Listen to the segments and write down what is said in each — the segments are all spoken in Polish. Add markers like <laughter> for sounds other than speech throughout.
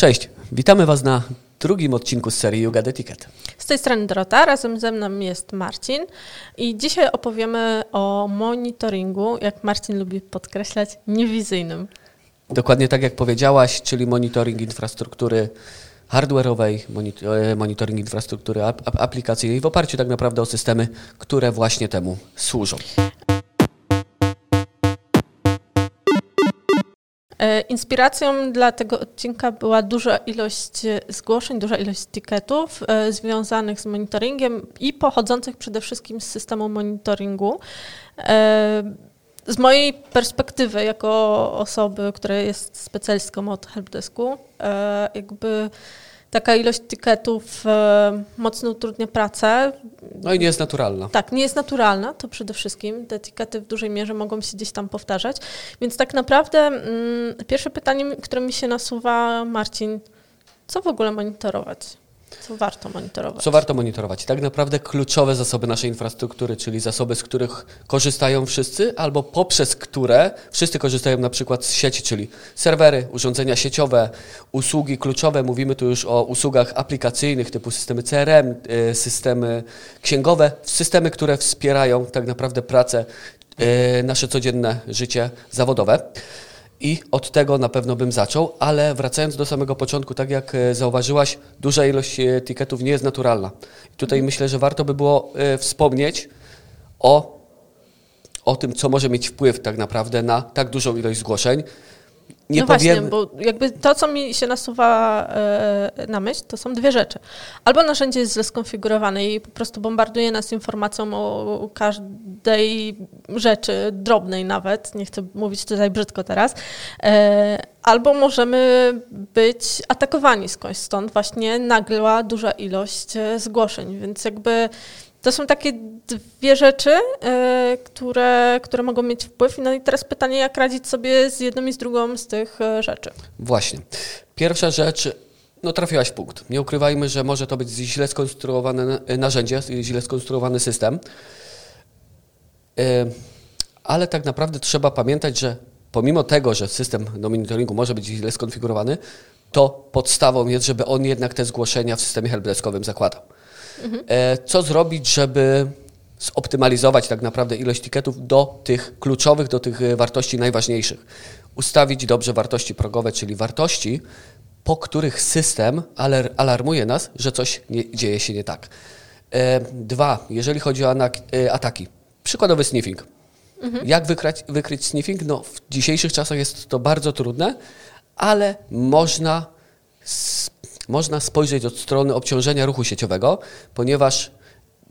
Cześć, witamy Was na drugim odcinku z serii Yoga Ticket. Z tej strony Dorota, razem ze mną jest Marcin i dzisiaj opowiemy o monitoringu, jak Marcin lubi podkreślać, niewizyjnym. Dokładnie tak jak powiedziałaś, czyli monitoring infrastruktury hardware'owej, e, monitoring infrastruktury aplikacyjnej w oparciu tak naprawdę o systemy, które właśnie temu służą. Inspiracją dla tego odcinka była duża ilość zgłoszeń, duża ilość ticketów e, związanych z monitoringiem i pochodzących przede wszystkim z systemu monitoringu. E, z mojej perspektywy, jako osoby, która jest specjalistką od helpdesku, jakby taka ilość tykietów e, mocno utrudnia pracę. No i nie jest naturalna. Tak, nie jest naturalna, to przede wszystkim. Te etykiety w dużej mierze mogą się gdzieś tam powtarzać. Więc tak naprawdę mm, pierwsze pytanie, które mi się nasuwa, Marcin, co w ogóle monitorować? Co warto monitorować? Co warto monitorować? Tak naprawdę kluczowe zasoby naszej infrastruktury, czyli zasoby, z których korzystają wszyscy, albo poprzez które wszyscy korzystają na przykład z sieci, czyli serwery, urządzenia sieciowe, usługi kluczowe. Mówimy tu już o usługach aplikacyjnych typu systemy CRM, y, systemy księgowe, systemy, które wspierają tak naprawdę pracę, y, nasze codzienne życie zawodowe. I od tego na pewno bym zaczął, ale wracając do samego początku, tak jak e, zauważyłaś, duża ilość e, tiketów nie jest naturalna. I tutaj mhm. myślę, że warto by było e, wspomnieć o, o tym, co może mieć wpływ tak naprawdę na tak dużą ilość zgłoszeń nie no powiem... właśnie, bo jakby to, co mi się nasuwa e, na myśl, to są dwie rzeczy. Albo narzędzie jest źle skonfigurowane i po prostu bombarduje nas informacją o każdej rzeczy, drobnej nawet, nie chcę mówić tutaj brzydko teraz, e, albo możemy być atakowani skądś stąd właśnie nagła duża ilość e, zgłoszeń, więc jakby to są takie dwie rzeczy, y, które, które mogą mieć wpływ. No i teraz pytanie, jak radzić sobie z jedną i z drugą z tych e, rzeczy? Właśnie. Pierwsza rzecz, no trafiłaś w punkt. Nie ukrywajmy, że może to być źle skonstruowane narzędzie, źle skonstruowany system, y, ale tak naprawdę trzeba pamiętać, że pomimo tego, że system do monitoringu może być źle skonfigurowany, to podstawą jest, żeby on jednak te zgłoszenia w systemie helpdeskowym zakładał. Mhm. Co zrobić, żeby zoptymalizować tak naprawdę ilość tiketów do tych kluczowych, do tych e, wartości najważniejszych. Ustawić dobrze wartości progowe, czyli wartości, po których system alarmuje nas, że coś nie, dzieje się nie tak. E, dwa, jeżeli chodzi o ataki. Przykładowy sniffing. Mhm. Jak wykryć, wykryć sniffing? No, w dzisiejszych czasach jest to bardzo trudne, ale można można spojrzeć od strony obciążenia ruchu sieciowego, ponieważ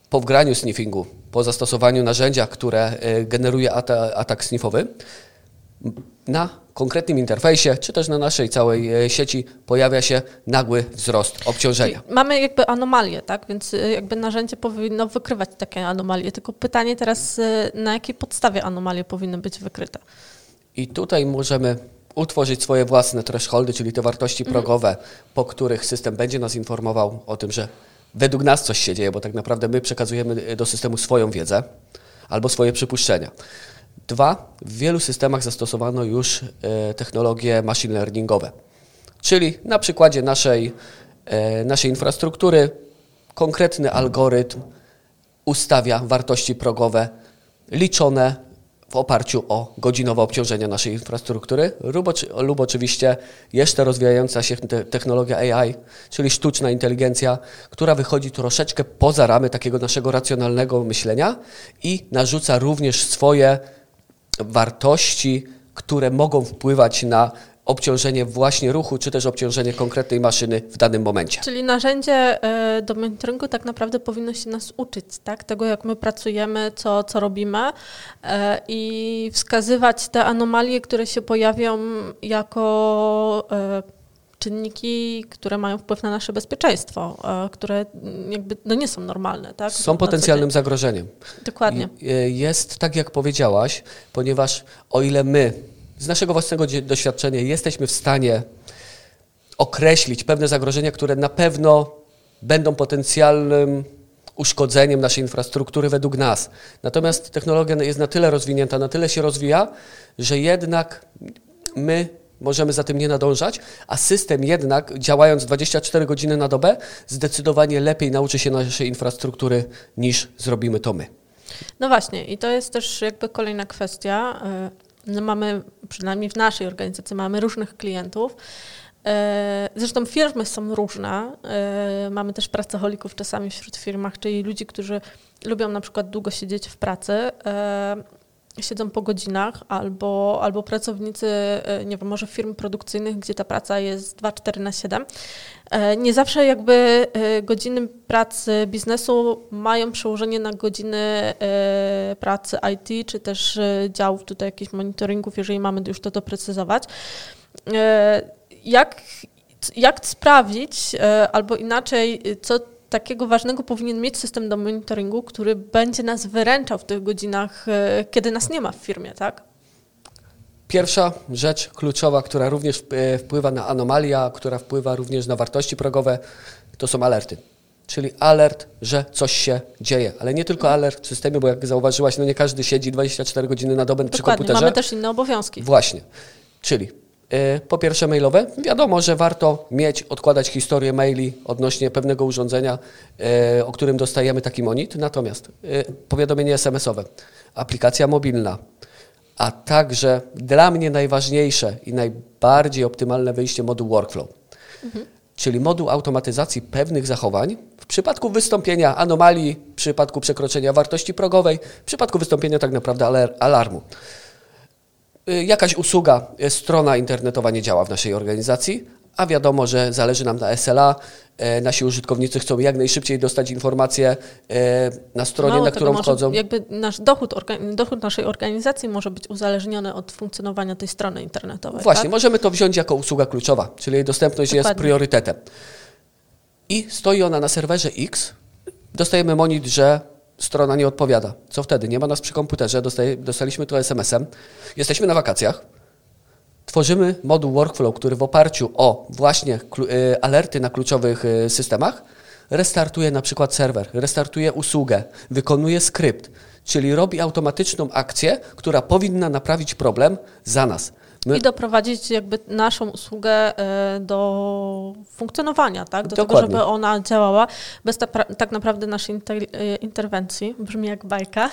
po wgraniu sniffingu, po zastosowaniu narzędzia, które e, generuje atak sniffowy, na konkretnym interfejsie, czy też na naszej całej e, sieci pojawia się nagły wzrost obciążenia. Czyli mamy jakby anomalię, tak? Więc e, jakby narzędzie powinno wykrywać takie anomalie. Tylko pytanie teraz, na jakiej podstawie anomalie powinny być wykryte? I tutaj możemy utworzyć swoje własne thresholdy, czyli te wartości mhm. progowe, po których system będzie nas informował o tym, że według nas coś się dzieje, bo tak naprawdę my przekazujemy do systemu swoją wiedzę albo swoje przypuszczenia. Dwa, w wielu systemach zastosowano już e, technologie machine learningowe, czyli na przykładzie naszej, e, naszej infrastruktury konkretny algorytm ustawia wartości progowe liczone w oparciu o godzinowe obciążenia naszej infrastruktury. Lub, lub oczywiście jeszcze rozwijająca się technologia AI, czyli sztuczna inteligencja, która wychodzi troszeczkę poza ramy takiego naszego racjonalnego myślenia i narzuca również swoje wartości, które mogą wpływać na obciążenie właśnie ruchu, czy też obciążenie konkretnej maszyny w danym momencie. Czyli narzędzie e, do monitoringu tak naprawdę powinno się nas uczyć, tak? Tego, jak my pracujemy, co, co robimy e, i wskazywać te anomalie, które się pojawią jako e, czynniki, które mają wpływ na nasze bezpieczeństwo, które jakby no nie są normalne. Tak? Są potencjalnym zagrożeniem. Dokładnie. Jest tak, jak powiedziałaś, ponieważ o ile my z naszego własnego doświadczenia jesteśmy w stanie określić pewne zagrożenia, które na pewno będą potencjalnym uszkodzeniem naszej infrastruktury według nas. Natomiast technologia jest na tyle rozwinięta, na tyle się rozwija, że jednak my możemy za tym nie nadążać, a system jednak, działając 24 godziny na dobę, zdecydowanie lepiej nauczy się naszej infrastruktury niż zrobimy to my. No właśnie, i to jest też jakby kolejna kwestia. No mamy, przynajmniej w naszej organizacji, mamy różnych klientów. Y, zresztą firmy są różne. Y, mamy też pracocholików czasami wśród firmach, czyli ludzi, którzy lubią na przykład długo siedzieć w pracy siedzą po godzinach, albo, albo pracownicy, e, nie wiem, może firm produkcyjnych, gdzie ta praca jest 2-4 na 7. E, nie zawsze jakby e, godziny pracy biznesu mają przełożenie na godziny pracy IT, czy też działów tutaj jakichś monitoringów, jeżeli mamy już to doprecyzować. Jak, jak sprawdzić, albo inaczej, co takiego ważnego powinien mieć system do monitoringu, który będzie nas wyręczał w tych godzinach, e, kiedy nas nie ma w firmie, tak? Pierwsza rzecz kluczowa, która również e, wpływa na anomalia, która wpływa również na wartości progowe, to są alerty. Czyli alert, że coś się dzieje. Ale nie tylko alert w systemie, bo jak zauważyłaś, no nie każdy siedzi 24 godziny na dobę Dokładnie, przy komputerze. mamy też inne obowiązki. Właśnie. Czyli po pierwsze mailowe. Wiadomo, że warto mieć, odkładać historię maili odnośnie pewnego urządzenia, y, o którym dostajemy taki monit. Natomiast y, powiadomienie SMS-owe, aplikacja mobilna, a także dla mnie najważniejsze i najbardziej optymalne wyjście moduł workflow. Mhm. Czyli moduł automatyzacji pewnych zachowań w przypadku wystąpienia anomalii, w przypadku przekroczenia wartości progowej, w przypadku wystąpienia tak naprawdę alarmu. Y, jakaś usługa, y, strona internetowa nie działa w naszej organizacji, a wiadomo, że zależy nam na SLA. Y, nasi użytkownicy chcą jak najszybciej dostać informacje na stronie, Mało na którą może, wchodzą. Jakby nasz dochód, dochód naszej organizacji może być uzależniony od funkcjonowania tej strony internetowej. Właśnie, tak? możemy to wziąć jako usługa kluczowa, czyli jej dostępność Dokładnie. jest priorytetem. I stoi ona na serwerze X, dostajemy monit, że strona nie odpowiada. Co wtedy? Nie ma nas przy komputerze, dostaje, dostaliśmy to SMS-em, jesteśmy na wakacjach, tworzymy moduł workflow, który w oparciu o właśnie y, alerty na kluczowych y, systemach restartuje na przykład serwer, restartuje usługę, wykonuje skrypt, czyli robi automatyczną akcję, która powinna naprawić problem za nas. My... I doprowadzić jakby naszą usługę e, do funkcjonowania, tak? Do Dokładnie. tego, żeby ona działała bez ta, tak naprawdę naszej inter, e, interwencji. Brzmi jak bajka.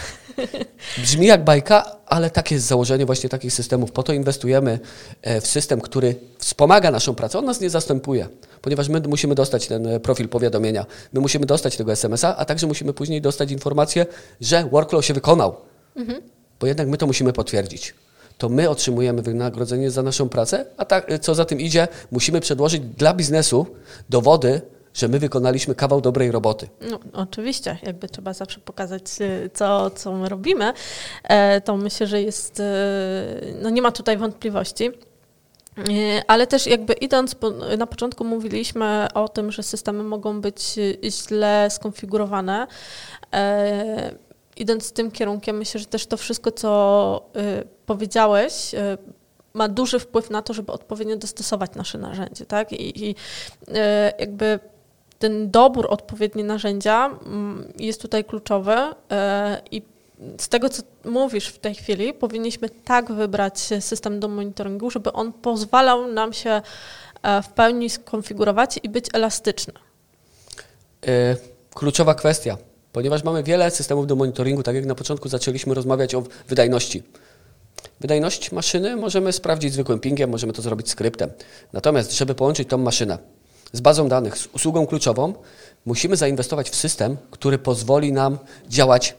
<laughs> Brzmi jak bajka, ale takie jest założenie właśnie takich systemów. Po to inwestujemy e, w system, który wspomaga naszą pracę. On nas nie zastępuje, ponieważ my musimy dostać ten profil powiadomienia, my musimy dostać tego SMS-a, a także musimy później dostać informację, że workflow się wykonał. Mhm. Bo jednak my to musimy potwierdzić to my otrzymujemy wynagrodzenie za naszą pracę, a tak, co za tym idzie, musimy przedłożyć dla biznesu dowody, że my wykonaliśmy kawał dobrej roboty. No, oczywiście, jakby trzeba zawsze pokazać, y, co, co my robimy, e, to myślę, że jest, no nie ma tutaj wątpliwości. E, ale też jakby idąc, na początku mówiliśmy o tym, że systemy mogą być źle skonfigurowane. E, idąc tym kierunkiem, myślę, że też to wszystko, co y, powiedziałeś, y, ma duży wpływ na to, żeby odpowiednio dostosować nasze narzędzie, tak? I, i y, jakby ten dobór odpowiednie narzędzia mm, jest tutaj kluczowy i z tego, co mówisz w tej chwili, powinniśmy tak wybrać system do monitoringu, żeby on pozwalał nam się e, w pełni skonfigurować i być elastyczny. Kluczowa kwestia ponieważ mamy wiele systemów do monitoringu, tak jak na początku zaczęliśmy rozmawiać o wydajności. Wydajność maszyny możemy sprawdzić zwykłym pingiem, możemy to zrobić skryptem. Natomiast, żeby połączyć tą maszynę z bazą danych, z usługą kluczową, musimy zainwestować w system, który pozwoli nam działać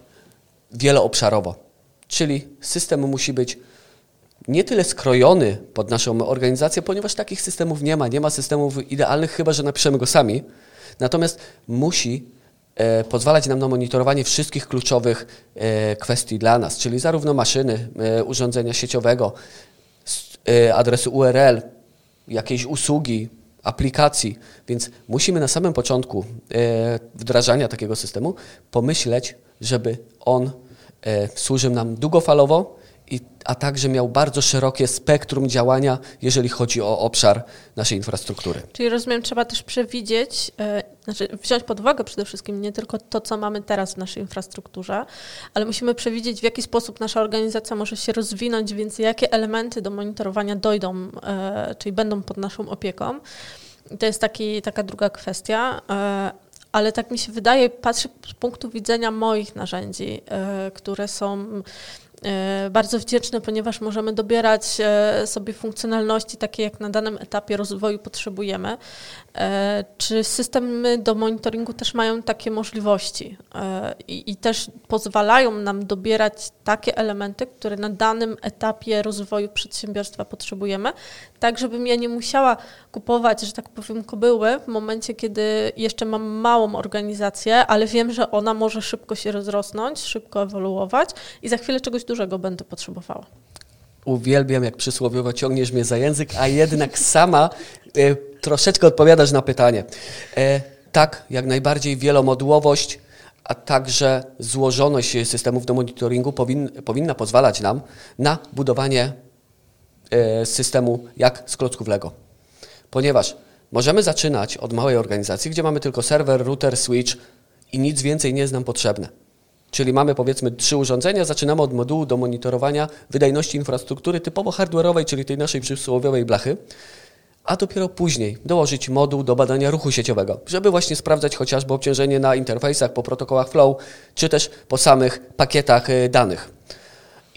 wieloobszarowo. Czyli system musi być nie tyle skrojony pod naszą organizację, ponieważ takich systemów nie ma. Nie ma systemów idealnych, chyba że napiszemy go sami. Natomiast musi pozwalać nam na monitorowanie wszystkich kluczowych e, kwestii dla nas, czyli zarówno maszyny, e, urządzenia sieciowego, adresu URL, jakiejś usługi, aplikacji. Więc musimy na samym początku wdrażania takiego systemu pomyśleć, żeby on służył nam długofalowo i, a także miał bardzo szerokie spektrum działania, jeżeli chodzi o obszar naszej infrastruktury. Czyli rozumiem, trzeba też przewidzieć, yy, znaczy wziąć pod uwagę przede wszystkim nie tylko to, co mamy teraz w naszej infrastrukturze, ale musimy przewidzieć, w jaki sposób nasza organizacja może się rozwinąć, więc jakie elementy do monitorowania dojdą, yy, czyli będą pod naszą opieką. To jest taki, taka druga kwestia. Yy, ale tak mi się wydaje, patrzę z punktu widzenia moich narzędzi, które są E, bardzo wdzięczne, ponieważ możemy dobierać e, sobie funkcjonalności takie, jak na danym etapie rozwoju potrzebujemy. E, czy systemy do monitoringu też mają takie możliwości i, i też pozwalają nam dobierać takie elementy, które na danym etapie rozwoju przedsiębiorstwa potrzebujemy, tak żebym ja nie musiała kupować, że tak powiem, kobyły w momencie, kiedy jeszcze mam małą organizację, ale wiem, że ona może szybko się rozrosnąć, szybko ewoluować i za chwilę czegoś dużego będę potrzebowała. Uwielbiam, jak przysłowiowo ciągniesz mnie za język, a jednak sama e, troszeczkę odpowiadasz na pytanie. E, tak, jak najbardziej wielomodułowość, a także złożoność systemów do monitoringu powin, powinna pozwalać nam na budowanie e, systemu jak z klocków Lego. Ponieważ możemy zaczynać od małej organizacji, gdzie mamy tylko serwer, router, switch i nic więcej nie jest nam potrzebne. Czyli mamy powiedzmy trzy urządzenia, zaczynamy od modułu do monitorowania wydajności infrastruktury typowo hardware'owej, czyli tej naszej przysłowiowej blachy, a dopiero później dołożyć moduł do badania ruchu sieciowego, żeby właśnie sprawdzać chociażby obciążenie na interfejsach, po protokołach flow, czy też po samych pakietach y, danych.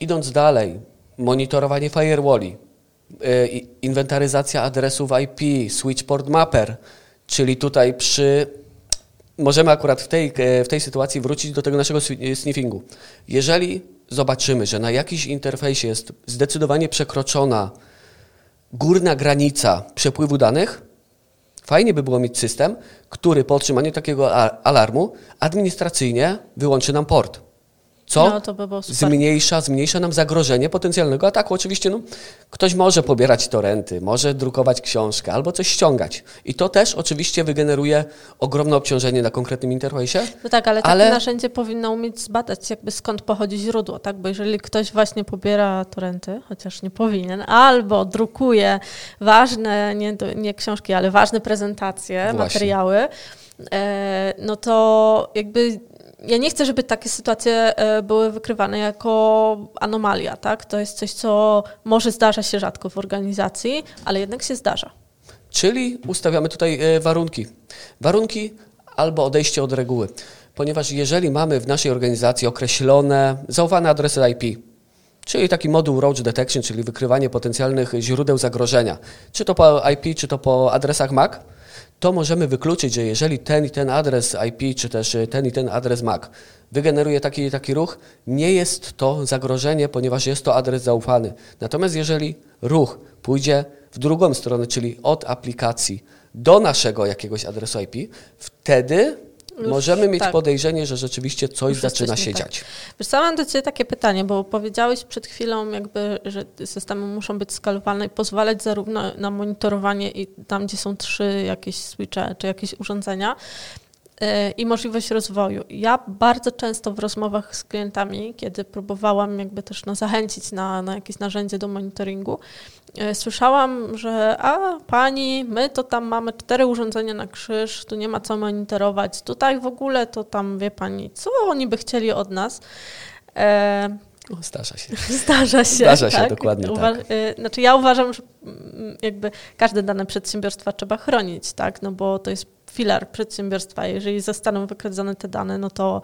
Idąc dalej, monitorowanie firewalli, y, inwentaryzacja adresów IP, switchport mapper, czyli tutaj przy możemy akurat w tej, w tej sytuacji wrócić do tego naszego sniffingu. Jeżeli zobaczymy, że na jakiś interfejsie jest zdecydowanie przekroczona górna granica przepływu danych, fajnie by było mieć system, który po otrzymaniu takiego alarmu administracyjnie wyłączy nam port co no, by zmniejsza, zmniejsza nam zagrożenie potencjalnego ataku. Oczywiście no, ktoś może pobierać torenty, może drukować książkę albo coś ściągać. I to też oczywiście wygeneruje ogromne obciążenie na konkretnym interfejsie. No tak, ale, ale takie narzędzie powinno umieć zbadać jakby skąd pochodzi źródło, tak? Bo jeżeli ktoś właśnie pobiera torenty, chociaż nie powinien, albo drukuje ważne, nie, nie książki, ale ważne prezentacje, właśnie. materiały, e, no to jakby ja nie chcę, żeby takie sytuacje e, były wykrywane jako anomalia, tak? To jest coś, co może zdarza się rzadko w organizacji, ale jednak się zdarza. Czyli ustawiamy tutaj e, warunki. Warunki albo odejście od reguły. Ponieważ jeżeli mamy w naszej organizacji określone zaufane adresy IP, czyli taki moduł Roach Detection, czyli wykrywanie potencjalnych źródeł zagrożenia, czy to po IP, czy to po adresach MAC, to możemy wykluczyć, że jeżeli ten i ten adres IP, czy też y, ten i ten adres MAC wygeneruje taki taki ruch, nie jest to zagrożenie, ponieważ jest to adres zaufany. Natomiast jeżeli ruch pójdzie w drugą stronę, czyli od aplikacji do naszego jakiegoś adresu IP, wtedy już, Możemy mieć tak. podejrzenie, że rzeczywiście coś Już zaczyna się tak. dziać. Wiesz, co, mam do Ciebie takie pytanie, bo powiedziałeś przed chwilą, jakby, że systemy muszą być skalowalne i pozwalać zarówno na monitorowanie i tam, gdzie są trzy jakieś switche czy jakieś urządzenia, Y, i możliwość rozwoju. Ja bardzo często w rozmowach z klientami, kiedy próbowałam jakby też no, zachęcić na, na jakieś narzędzie do monitoringu, słyszałam, że a pani, my to tam mamy cztery urządzenia na krzyż, tu nie ma co monitorować, tutaj w ogóle to tam wie pani, co oni by chcieli od nas. E, Zdarza się. <laughs> Zdarza się. Zdarza się, tak? dokładnie Uwa- tak. Y, znaczy ja uważam, że mm, jakby każde dane przedsiębiorstwa trzeba chronić, tak? No bo to jest filar przedsiębiorstwa. Jeżeli zostaną wykradzone te dane, no to,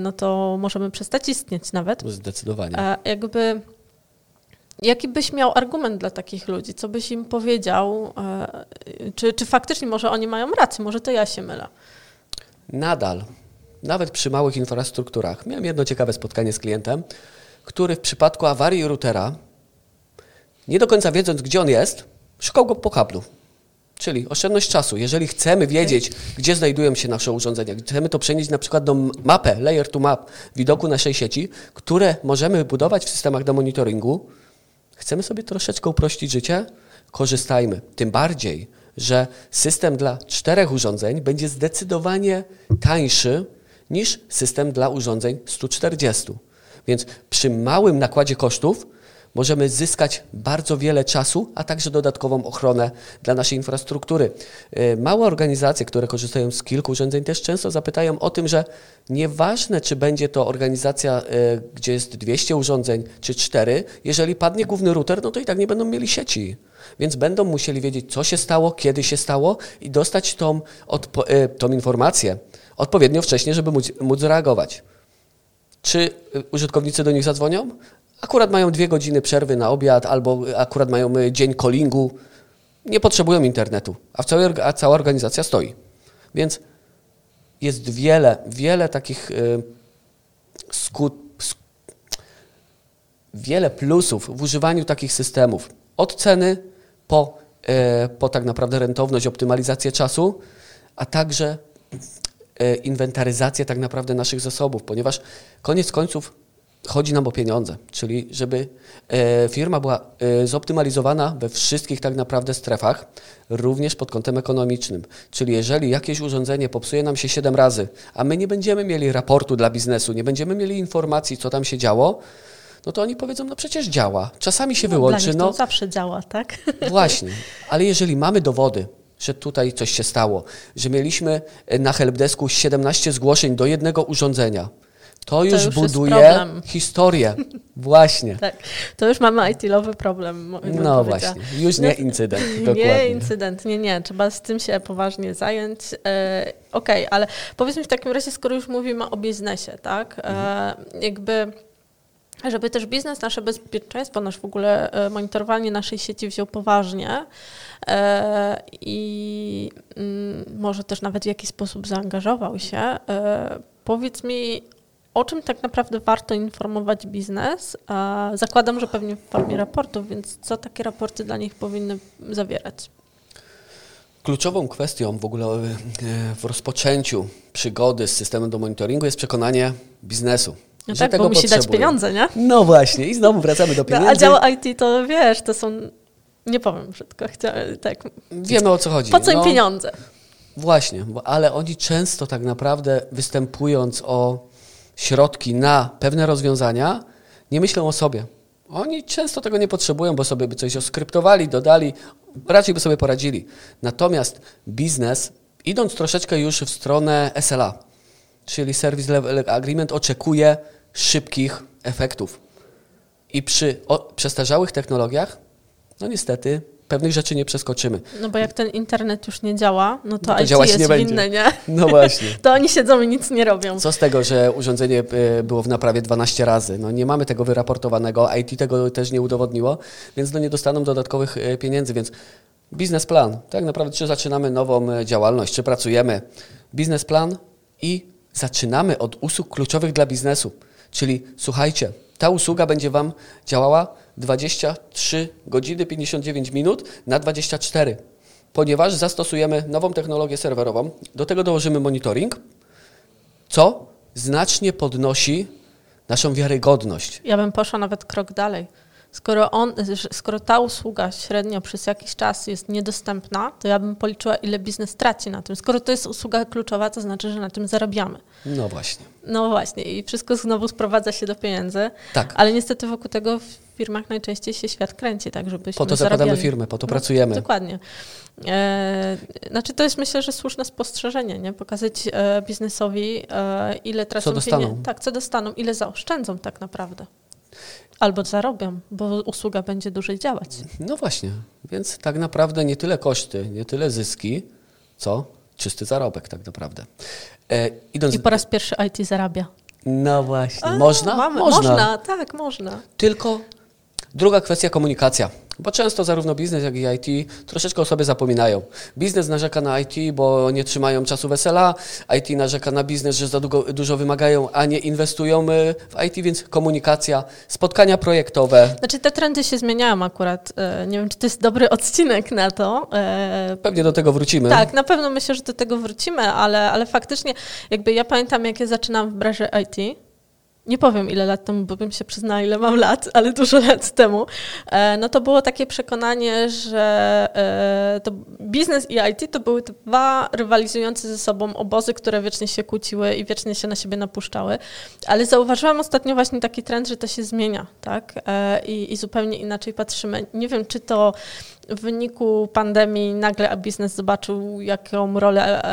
no to możemy przestać istnieć nawet. Zdecydowanie. A jakby Jaki byś miał argument dla takich ludzi? Co byś im powiedział? E, czy, czy faktycznie może oni mają rację? Może to ja się mylę? Nadal, nawet przy małych infrastrukturach. Miałem jedno ciekawe spotkanie z klientem, który w przypadku awarii routera, nie do końca wiedząc, gdzie on jest, szukał go po kablu. Czyli oszczędność czasu. Jeżeli chcemy wiedzieć, gdzie znajdują się nasze urządzenia, chcemy to przenieść na przykład do mapę, layer to map, widoku naszej sieci, które możemy budować w systemach do monitoringu, chcemy sobie troszeczkę uprościć życie, korzystajmy. Tym bardziej, że system dla czterech urządzeń będzie zdecydowanie tańszy niż system dla urządzeń 140. Więc przy małym nakładzie kosztów możemy zyskać bardzo wiele czasu, a także dodatkową ochronę dla naszej infrastruktury. Y, małe organizacje, które korzystają z kilku urządzeń, też często zapytają o tym, że nieważne, czy będzie to organizacja, y, gdzie jest 200 urządzeń, czy 4, jeżeli padnie główny router, no to i tak nie będą mieli sieci. Więc będą musieli wiedzieć, co się stało, kiedy się stało i dostać tą, y, tą informację odpowiednio wcześnie, żeby móc, móc reagować. Czy użytkownicy do nich zadzwonią? Akurat mają dwie godziny przerwy na obiad albo akurat mają y, dzień callingu, nie potrzebują internetu, a, całej, a cała organizacja stoi. Więc jest wiele, wiele takich y, skut, wiele plusów w używaniu takich systemów. Od ceny po, y, po tak naprawdę rentowność, optymalizację czasu, a także inwentaryzację tak naprawdę naszych zasobów, ponieważ koniec końców chodzi nam o pieniądze, czyli żeby e, firma była e, zoptymalizowana we wszystkich tak naprawdę strefach, również pod kątem ekonomicznym. Czyli jeżeli jakieś urządzenie popsuje nam się 7 razy, a my nie będziemy mieli raportu dla biznesu, nie będziemy mieli informacji, co tam się działo, no to oni powiedzą, no przecież działa. Czasami się no, wyłączy. No zawsze działa, tak? <laughs> Właśnie, ale jeżeli mamy dowody, że tutaj coś się stało, że mieliśmy na helpdesku 17 zgłoszeń do jednego urządzenia, to już, to już buduje <laughs> historię. Właśnie. tak, to już mamy IT-lowy problem. No właśnie, już nie incydent. Dokładnie. Nie incydent, nie, nie. Trzeba z tym się poważnie zająć. E, Okej, okay, ale powiedzmy w takim razie, skoro już mówimy o biznesie, tak? E, mhm. jakby żeby też biznes, nasze bezpieczeństwo, nasz w ogóle e, monitorowanie naszej sieci wziął poważnie e, i mm, może też nawet w jakiś sposób zaangażował się. E, powiedz mi, o czym tak naprawdę warto informować biznes? Zakładam, że pewnie w formie raportów, więc co takie raporty dla nich powinny zawierać? Kluczową kwestią w ogóle e, w rozpoczęciu przygody z systemem do monitoringu jest przekonanie biznesu. No tak, tego bo musi dać pieniądze, nie? No właśnie, i znowu wracamy do pieniędzy. No, a dział IT to wiesz, to są, nie powiem brzydko, chciałem, tak. Wiemy o co chodzi. Po co im no, pieniądze? Właśnie, bo, ale oni często tak naprawdę występując o środki na pewne rozwiązania, nie myślą o sobie. Oni często tego nie potrzebują, bo sobie by coś oskryptowali, dodali, raczej by sobie poradzili. Natomiast biznes, idąc troszeczkę już w stronę SLA, czyli Service Level Agreement, oczekuje szybkich efektów. I przy przestarzałych technologiach, no niestety, pewnych rzeczy nie przeskoczymy. No bo jak ten internet już nie działa, no to, no to IT działać jest nie winne, nie? No właśnie. <laughs> to oni siedzą i nic nie robią. Co z tego, że urządzenie e, było w naprawie 12 razy? No nie mamy tego wyraportowanego, IT tego też nie udowodniło, więc no nie dostaną dodatkowych e, pieniędzy, więc biznesplan. Tak naprawdę, czy zaczynamy nową e, działalność, czy pracujemy. Biznesplan i zaczynamy od usług kluczowych dla biznesu. Czyli słuchajcie, ta usługa będzie Wam działała 23 godziny 59 minut na 24, ponieważ zastosujemy nową technologię serwerową, do tego dołożymy monitoring, co znacznie podnosi naszą wiarygodność. Ja bym poszła nawet krok dalej. Skoro, on, skoro ta usługa średnio przez jakiś czas jest niedostępna, to ja bym policzyła, ile biznes traci na tym. Skoro to jest usługa kluczowa, to znaczy, że na tym zarabiamy. No właśnie. No właśnie i wszystko znowu sprowadza się do pieniędzy. Tak. Ale niestety wokół tego w firmach najczęściej się świat kręci, tak żebyśmy Po to zarabiali. zakładamy firmę, po to no, pracujemy. Dokładnie. E, znaczy to jest myślę, że słuszne spostrzeżenie, nie? Pokazać e, biznesowi, e, ile tracą Co dostaną. Pieniędzy. Tak, co dostaną, ile zaoszczędzą tak naprawdę. Albo zarobią, bo usługa będzie dłużej działać. No właśnie, więc tak naprawdę nie tyle koszty, nie tyle zyski, co czysty zarobek tak naprawdę. E, idąc... I po raz pierwszy IT zarabia. No właśnie. A, można? Mamy, można? Można, tak, można. Tylko druga kwestia komunikacja. Bo często zarówno biznes, jak i IT troszeczkę o sobie zapominają. Biznes narzeka na IT, bo nie trzymają czasu wesela, IT narzeka na biznes, że za długo, dużo wymagają, a nie inwestują w IT, więc komunikacja, spotkania projektowe. Znaczy te trendy się zmieniają akurat. E, nie wiem, czy to jest dobry odcinek na to. E, Pewnie do tego wrócimy. Tak, na pewno myślę, że do tego wrócimy, ale, ale faktycznie jakby ja pamiętam, jak ja zaczynam w branży IT, nie powiem ile lat temu, bo bym się przyznała, ile mam lat, ale dużo lat temu, e, no to było takie przekonanie, że e, to biznes i IT to były dwa rywalizujące ze sobą obozy, które wiecznie się kłóciły i wiecznie się na siebie napuszczały. Ale zauważyłam ostatnio właśnie taki trend, że to się zmienia, tak? E, I, i zupełnie inaczej patrzymy. Nie wiem, czy to w wyniku pandemii nagle biznes zobaczył, jaką rolę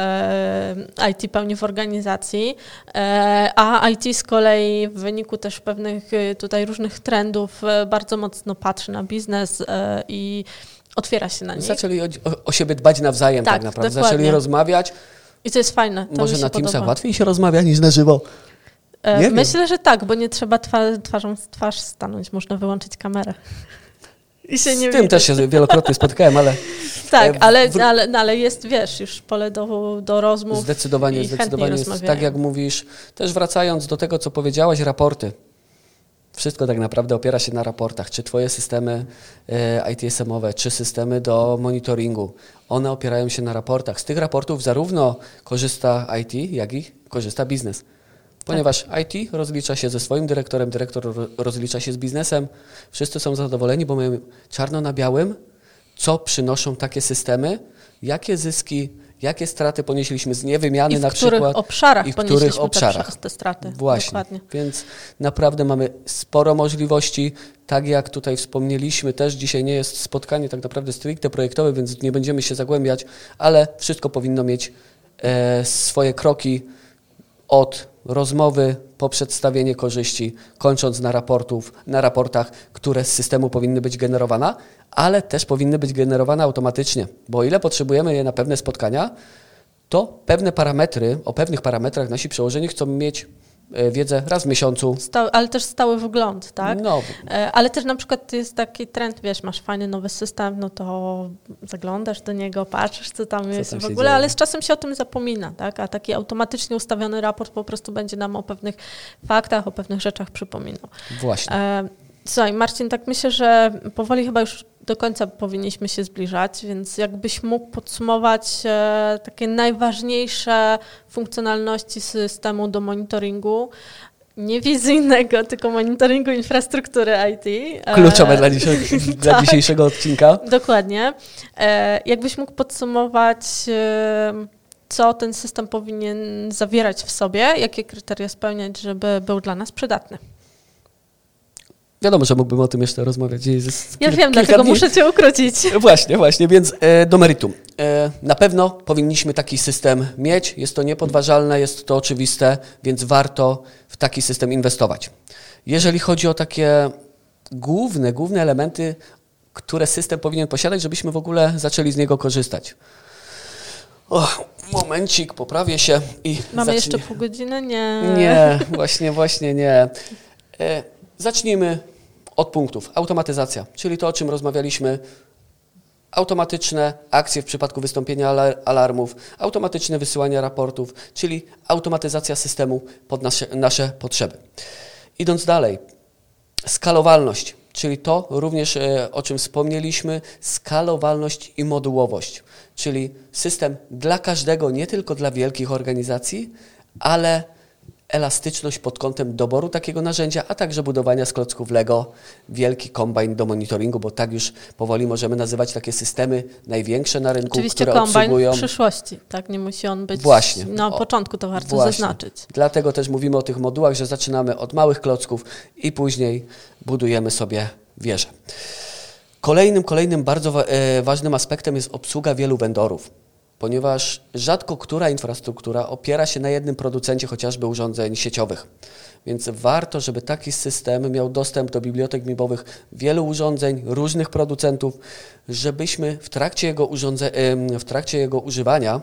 e, IT pełni w organizacji, e, a IT z kolei w wyniku też pewnych e, tutaj różnych trendów bardzo mocno patrzy na biznes i otwiera się na nich. Zaczęli o, o siebie dbać nawzajem tak, tak naprawdę. Dokładnie. Zaczęli rozmawiać. I to jest fajne. To Może na Teamsach łatwiej się rozmawia niż na żywo. Nie Myślę, wiem. że tak, bo nie trzeba twarzą w twarz stanąć, można wyłączyć kamerę. I się nie Z tym też się wielokrotnie spotkałem, ale... <laughs> Tak, ale, ale, no, ale jest, wiesz, już pole do, do rozmów Zdecydowanie, zdecydowanie jest, tak jak mówisz. Też wracając do tego, co powiedziałaś, raporty. Wszystko tak naprawdę opiera się na raportach. Czy twoje systemy e, ITSM-owe, czy systemy do monitoringu, one opierają się na raportach. Z tych raportów zarówno korzysta IT, jak i korzysta biznes. Ponieważ tak. IT rozlicza się ze swoim dyrektorem, dyrektor rozlicza się z biznesem, wszyscy są zadowoleni, bo mamy czarno na białym, co przynoszą takie systemy, jakie zyski, jakie straty ponieśliśmy z niewymiany I na przykład. Obszarach i w których obszarach te straty. Właśnie. Dokładnie. Więc naprawdę mamy sporo możliwości. Tak jak tutaj wspomnieliśmy, też dzisiaj nie jest spotkanie tak naprawdę stricte projektowe, więc nie będziemy się zagłębiać, ale wszystko powinno mieć e, swoje kroki od rozmowy po przedstawienie korzyści, kończąc na, raportów, na raportach, które z systemu powinny być generowane, ale też powinny być generowane automatycznie, bo o ile potrzebujemy je na pewne spotkania, to pewne parametry, o pewnych parametrach nasi przełożeni chcą mieć wiedzę raz w miesiącu. Stały, ale też stały wgląd, tak? No. E, ale też na przykład jest taki trend, wiesz, masz fajny nowy system, no to zaglądasz do niego, patrzysz, co tam co jest tam w ogóle, dzieje. ale z czasem się o tym zapomina, tak? A taki automatycznie ustawiony raport po prostu będzie nam o pewnych faktach, o pewnych rzeczach przypominał. Właśnie. E, Słuchaj, Marcin, tak myślę, że powoli chyba już do końca powinniśmy się zbliżać, więc jakbyś mógł podsumować e, takie najważniejsze funkcjonalności systemu do monitoringu, nie wizyjnego, <laughs> tylko monitoringu infrastruktury IT. E, Kluczowe dla, <laughs> dzisiaj, dla tak, dzisiejszego odcinka. Dokładnie. E, jakbyś mógł podsumować, co ten system powinien zawierać w sobie, jakie kryteria spełniać, żeby był dla nas przydatny? Wiadomo, że mógłbym o tym jeszcze rozmawiać. Jest ja wiem, dlatego dni. muszę cię ukrócić. <laughs> Właśnie, właśnie, więc e, do meritum. E, na pewno powinniśmy taki system mieć. Jest to niepodważalne, jest to oczywiste, więc warto w taki system inwestować. Jeżeli chodzi o takie główne, główne elementy, które system powinien posiadać, żebyśmy w ogóle zaczęli z niego korzystać. O, momencik, poprawię się i. Mamy zacznie... jeszcze pół godziny? Nie. Nie, właśnie, właśnie nie. E, zacznijmy od punktów. Automatyzacja, czyli to, o czym rozmawialiśmy. Automatyczne akcje w przypadku wystąpienia alarmów, automatyczne wysyłanie raportów, czyli automatyzacja systemu pod nasze, nasze potrzeby. Idąc dalej, skalowalność, czyli to również, e, o czym wspomnieliśmy, skalowalność i modułowość, czyli system dla każdego, nie tylko dla wielkich organizacji, ale elastyczność pod kątem doboru takiego narzędzia, a także budowania z klocków Lego wielki kombajn do monitoringu, bo tak już powoli możemy nazywać takie systemy największe na rynku, Oczywiście które obsługują... w przyszłości, tak? Nie musi on być Właśnie. na początku, to warto Właśnie. zaznaczyć. Dlatego też mówimy o tych modułach, że zaczynamy od małych klocków i później budujemy sobie wieżę. Kolejnym, kolejnym bardzo e, ważnym aspektem jest obsługa wielu vendorów ponieważ rzadko która infrastruktura opiera się na jednym producencie chociażby urządzeń sieciowych. Więc warto, żeby taki system miał dostęp do bibliotek MIBowych wielu urządzeń, różnych producentów, żebyśmy w trakcie jego, w trakcie jego używania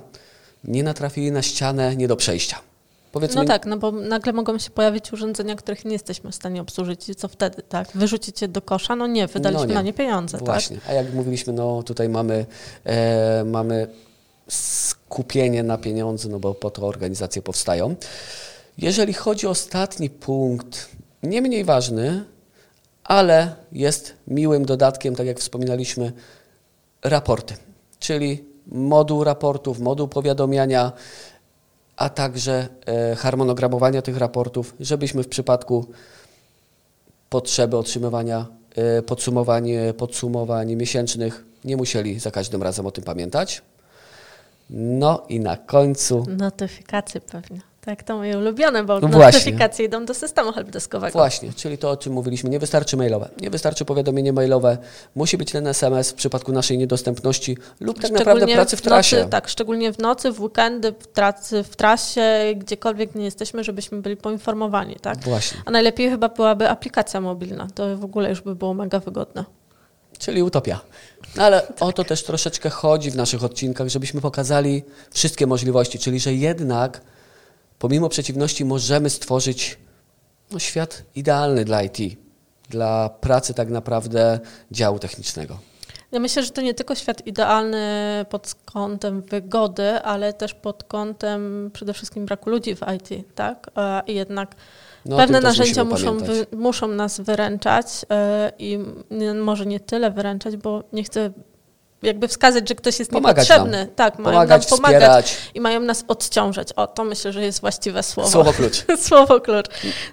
nie natrafili na ścianę nie do przejścia. Powiedzmy... No tak, no bo nagle mogą się pojawić urządzenia, których nie jesteśmy w stanie obsłużyć i co wtedy, tak? Wyrzucić je do kosza? No nie, wydaliśmy no nie. na nie pieniądze, Właśnie. tak? A jak mówiliśmy, no tutaj mamy, e, mamy skupienie na pieniądze, no bo po to organizacje powstają. Jeżeli chodzi o ostatni punkt, nie mniej ważny, ale jest miłym dodatkiem, tak jak wspominaliśmy, raporty, czyli moduł raportów, moduł powiadamiania, a także e, harmonogramowania tych raportów, żebyśmy w przypadku potrzeby otrzymywania e, podsumowań, podsumowań miesięcznych nie musieli za każdym razem o tym pamiętać. No i na końcu. Notyfikacje pewnie. Tak, to moje ulubione, bo no notyfikacje idą do systemu helpdeskowego. Właśnie, czyli to, o czym mówiliśmy. Nie wystarczy mailowe. Nie wystarczy powiadomienie mailowe. Musi być ten SMS w przypadku naszej niedostępności lub tak naprawdę pracy w trasie. Nocy, tak, szczególnie w nocy, w weekendy, w pracy w trasie, gdziekolwiek nie jesteśmy, żebyśmy byli poinformowani. Tak? Właśnie. A najlepiej chyba byłaby aplikacja mobilna. To w ogóle już by było mega wygodne. Czyli utopia. Ale tak. o to też troszeczkę chodzi w naszych odcinkach, żebyśmy pokazali wszystkie możliwości, czyli że jednak pomimo przeciwności możemy stworzyć no, świat idealny dla IT, dla pracy tak naprawdę działu technicznego. Ja myślę, że to nie tylko świat idealny pod kątem wygody, ale też pod kątem przede wszystkim braku ludzi w IT, tak? I jednak no, pewne narzędzia muszą, wy, muszą nas wyręczać yy, i może nie tyle wyręczać, bo nie chcę jakby wskazać, że ktoś jest pomagać niepotrzebny. Nam. Tak, mają pomagać, nam pomagać wspierać. i mają nas odciążać. O, to myślę, że jest właściwe słowo. Słowo klucz. <laughs> słowo klucz.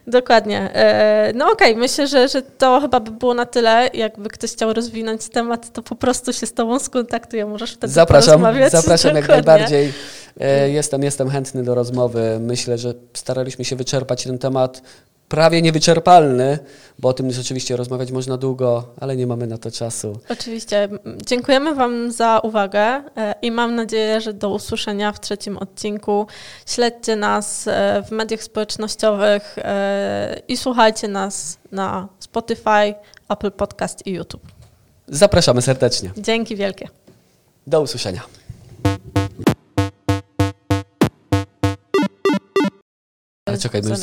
Dokładnie. E, no okej, okay. myślę, że, że to chyba by było na tyle. Jakby ktoś chciał rozwinąć temat, to po prostu się z tobą skontaktuje. Możesz wtedy Zapraszam, zapraszam jak najbardziej. E, jestem, jestem chętny do rozmowy. Myślę, że staraliśmy się wyczerpać ten temat prawie niewyczerpalny, bo o tym rzeczywiście rozmawiać można długo, ale nie mamy na to czasu. Oczywiście. Dziękujemy Wam za uwagę e, i mam nadzieję, że do usłyszenia w trzecim odcinku. Śledźcie nas e, w mediach społecznościowych e, i słuchajcie nas na Spotify, Apple Podcast i YouTube. Zapraszamy serdecznie. Dzięki wielkie. Do usłyszenia. Ale czekaj, już